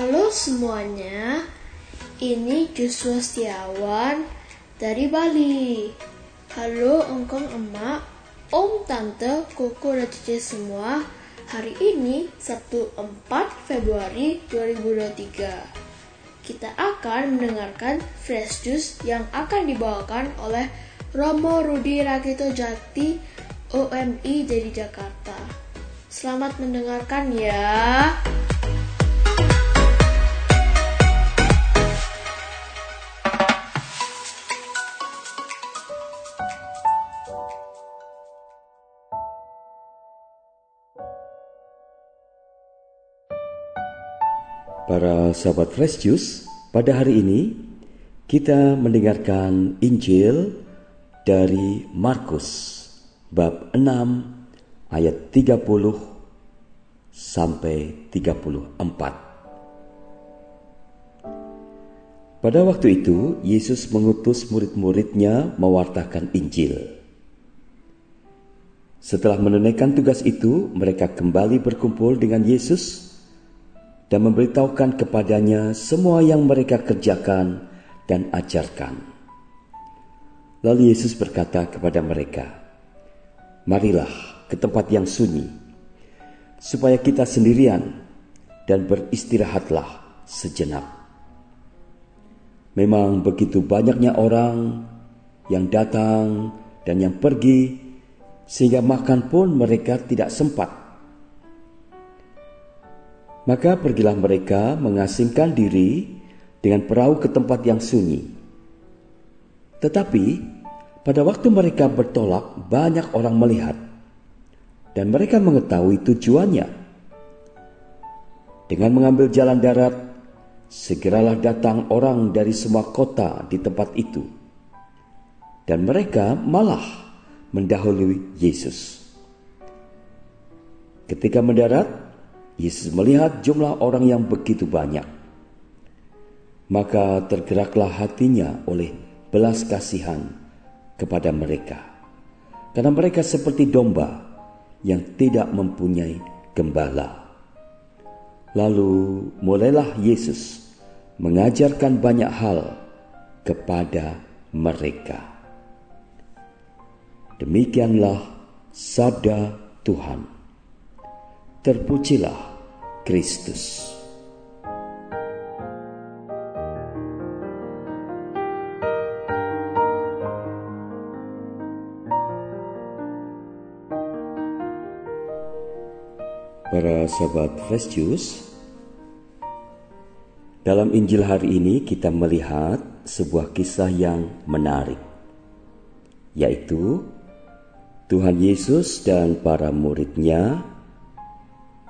Halo semuanya, ini Joshua Setiawan dari Bali. Halo engkong emak, om tante, koko dan cici semua. Hari ini Sabtu 4 Februari 2023. Kita akan mendengarkan Fresh Juice yang akan dibawakan oleh Romo Rudi Rakito Jati OMI dari Jakarta. Selamat mendengarkan ya. Para sahabat Fresh Juice, pada hari ini kita mendengarkan Injil dari Markus bab 6 ayat 30 sampai 34. Pada waktu itu, Yesus mengutus murid-muridnya mewartakan Injil. Setelah menunaikan tugas itu, mereka kembali berkumpul dengan Yesus dan memberitahukan kepadanya semua yang mereka kerjakan dan ajarkan. Lalu Yesus berkata kepada mereka, "Marilah ke tempat yang sunyi, supaya kita sendirian dan beristirahatlah sejenak." Memang begitu banyaknya orang yang datang dan yang pergi, sehingga makan pun mereka tidak sempat maka pergilah mereka mengasingkan diri dengan perahu ke tempat yang sunyi. Tetapi pada waktu mereka bertolak, banyak orang melihat, dan mereka mengetahui tujuannya. Dengan mengambil jalan darat, segeralah datang orang dari semua kota di tempat itu, dan mereka malah mendahului Yesus. Ketika mendarat, Yesus melihat jumlah orang yang begitu banyak. Maka tergeraklah hatinya oleh belas kasihan kepada mereka. Karena mereka seperti domba yang tidak mempunyai gembala. Lalu mulailah Yesus mengajarkan banyak hal kepada mereka. Demikianlah sabda Tuhan. Terpujilah Kristus. Para sahabat Fresh Juice, dalam Injil hari ini kita melihat sebuah kisah yang menarik, yaitu Tuhan Yesus dan para muridnya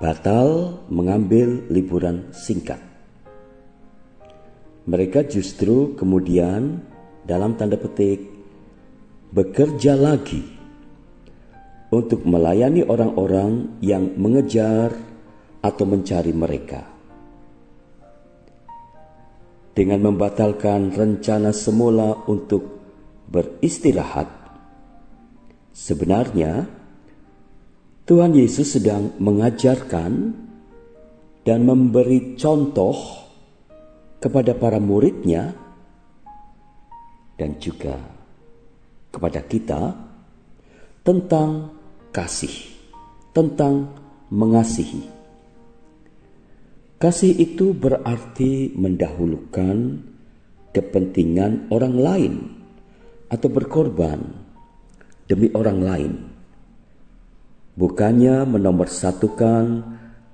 batal mengambil liburan singkat. Mereka justru kemudian dalam tanda petik bekerja lagi untuk melayani orang-orang yang mengejar atau mencari mereka. Dengan membatalkan rencana semula untuk beristirahat, sebenarnya Tuhan Yesus sedang mengajarkan dan memberi contoh kepada para muridnya dan juga kepada kita tentang kasih, tentang mengasihi. Kasih itu berarti mendahulukan kepentingan orang lain atau berkorban demi orang lain bukannya menomorsatukan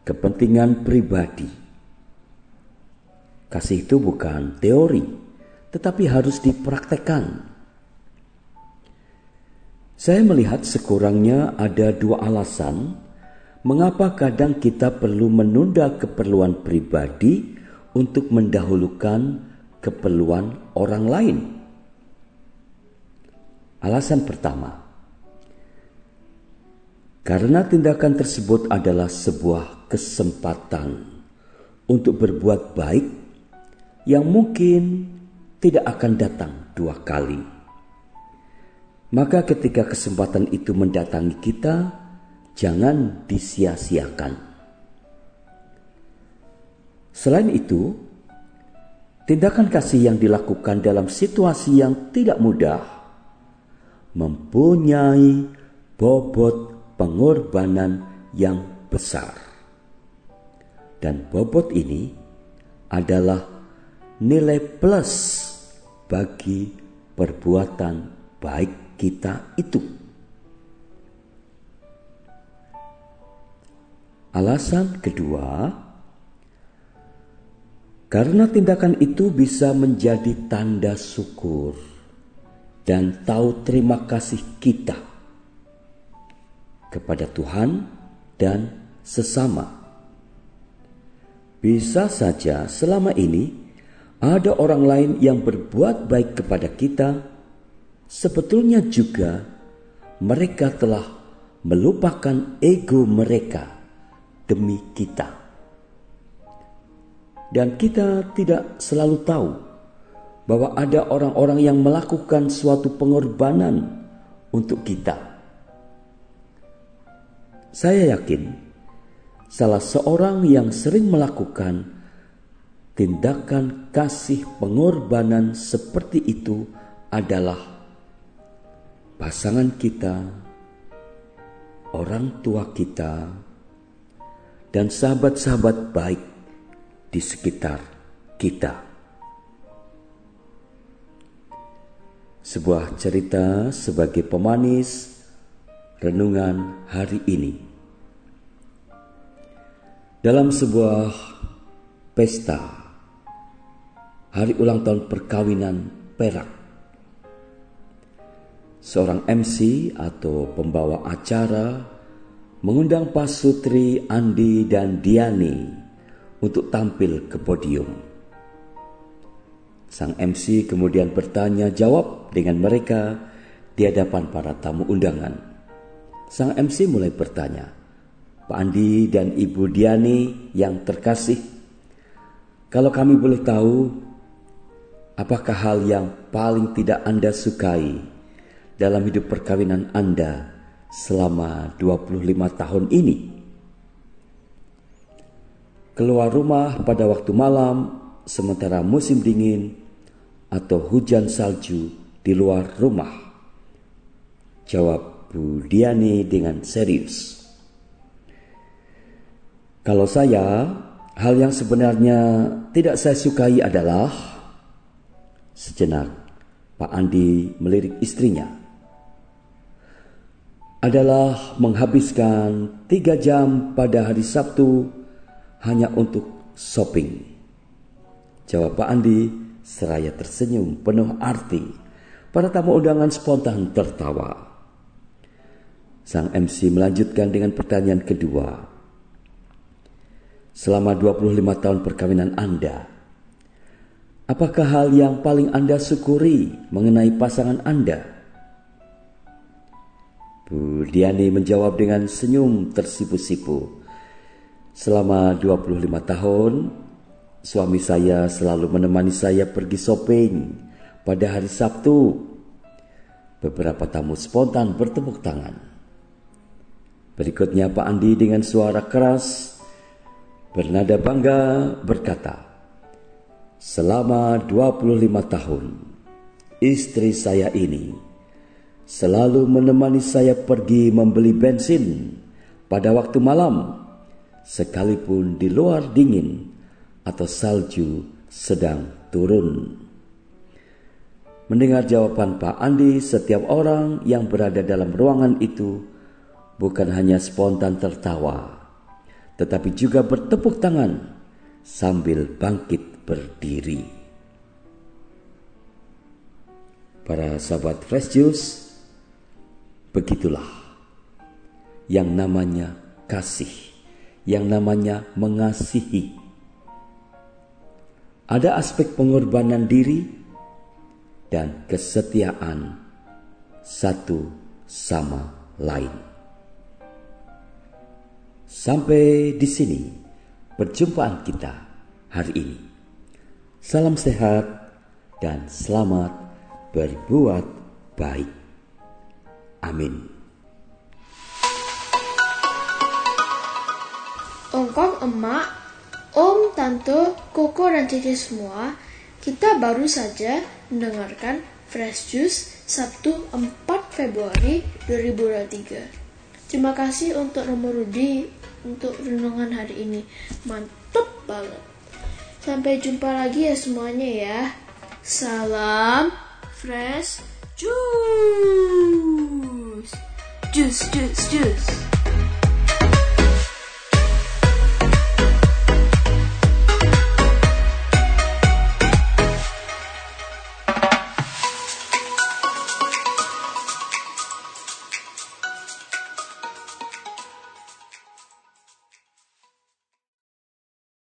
kepentingan pribadi. Kasih itu bukan teori, tetapi harus dipraktekkan. Saya melihat sekurangnya ada dua alasan mengapa kadang kita perlu menunda keperluan pribadi untuk mendahulukan keperluan orang lain. Alasan pertama, karena tindakan tersebut adalah sebuah kesempatan untuk berbuat baik yang mungkin tidak akan datang dua kali. Maka ketika kesempatan itu mendatangi kita, jangan disia-siakan. Selain itu, tindakan kasih yang dilakukan dalam situasi yang tidak mudah mempunyai bobot pengorbanan yang besar. Dan bobot ini adalah nilai plus bagi perbuatan baik kita itu. Alasan kedua, karena tindakan itu bisa menjadi tanda syukur dan tahu terima kasih kita kepada Tuhan dan sesama. Bisa saja selama ini ada orang lain yang berbuat baik kepada kita, sebetulnya juga mereka telah melupakan ego mereka demi kita. Dan kita tidak selalu tahu bahwa ada orang-orang yang melakukan suatu pengorbanan untuk kita. Saya yakin salah seorang yang sering melakukan tindakan kasih pengorbanan seperti itu adalah pasangan kita, orang tua kita, dan sahabat-sahabat baik di sekitar kita. Sebuah cerita sebagai pemanis renungan hari ini. Dalam sebuah pesta hari ulang tahun perkawinan Perak, seorang MC atau pembawa acara mengundang Pak Sutri, Andi, dan Diani untuk tampil ke podium. Sang MC kemudian bertanya jawab dengan mereka di hadapan para tamu undangan. Sang MC mulai bertanya, Pak Andi dan Ibu Diani yang terkasih, kalau kami boleh tahu, apakah hal yang paling tidak Anda sukai dalam hidup perkawinan Anda selama 25 tahun ini. Keluar rumah pada waktu malam sementara musim dingin atau hujan salju di luar rumah. Jawab Bu Diani dengan serius. Kalau saya, hal yang sebenarnya tidak saya sukai adalah sejenak Pak Andi melirik istrinya adalah menghabiskan tiga jam pada hari Sabtu hanya untuk shopping. Jawab Pak Andi seraya tersenyum penuh arti. Para tamu undangan spontan tertawa. Sang MC melanjutkan dengan pertanyaan kedua. Selama 25 tahun perkawinan Anda, apakah hal yang paling Anda syukuri mengenai pasangan Anda? Bu Diani menjawab dengan senyum tersipu-sipu. Selama 25 tahun, suami saya selalu menemani saya pergi shopping pada hari Sabtu. Beberapa tamu spontan bertepuk tangan. Berikutnya Pak Andi dengan suara keras bernada bangga berkata, Selama 25 tahun, istri saya ini selalu menemani saya pergi membeli bensin pada waktu malam, sekalipun di luar dingin atau salju sedang turun. Mendengar jawaban Pak Andi, setiap orang yang berada dalam ruangan itu bukan hanya spontan tertawa, tetapi juga bertepuk tangan sambil bangkit berdiri. Para sahabat Fresh Juice, Begitulah yang namanya kasih, yang namanya mengasihi. Ada aspek pengorbanan diri dan kesetiaan satu sama lain. Sampai di sini perjumpaan kita hari ini. Salam sehat dan selamat berbuat baik. Amin. Ongkong emak, Om, Tante, Koko, dan Cece semua, kita baru saja mendengarkan Fresh Juice Sabtu 4 Februari 2023. Terima kasih untuk Romo Rudi untuk renungan hari ini. Mantap banget. Sampai jumpa lagi ya semuanya ya. Salam Fresh Juice. Juice, juice, juice.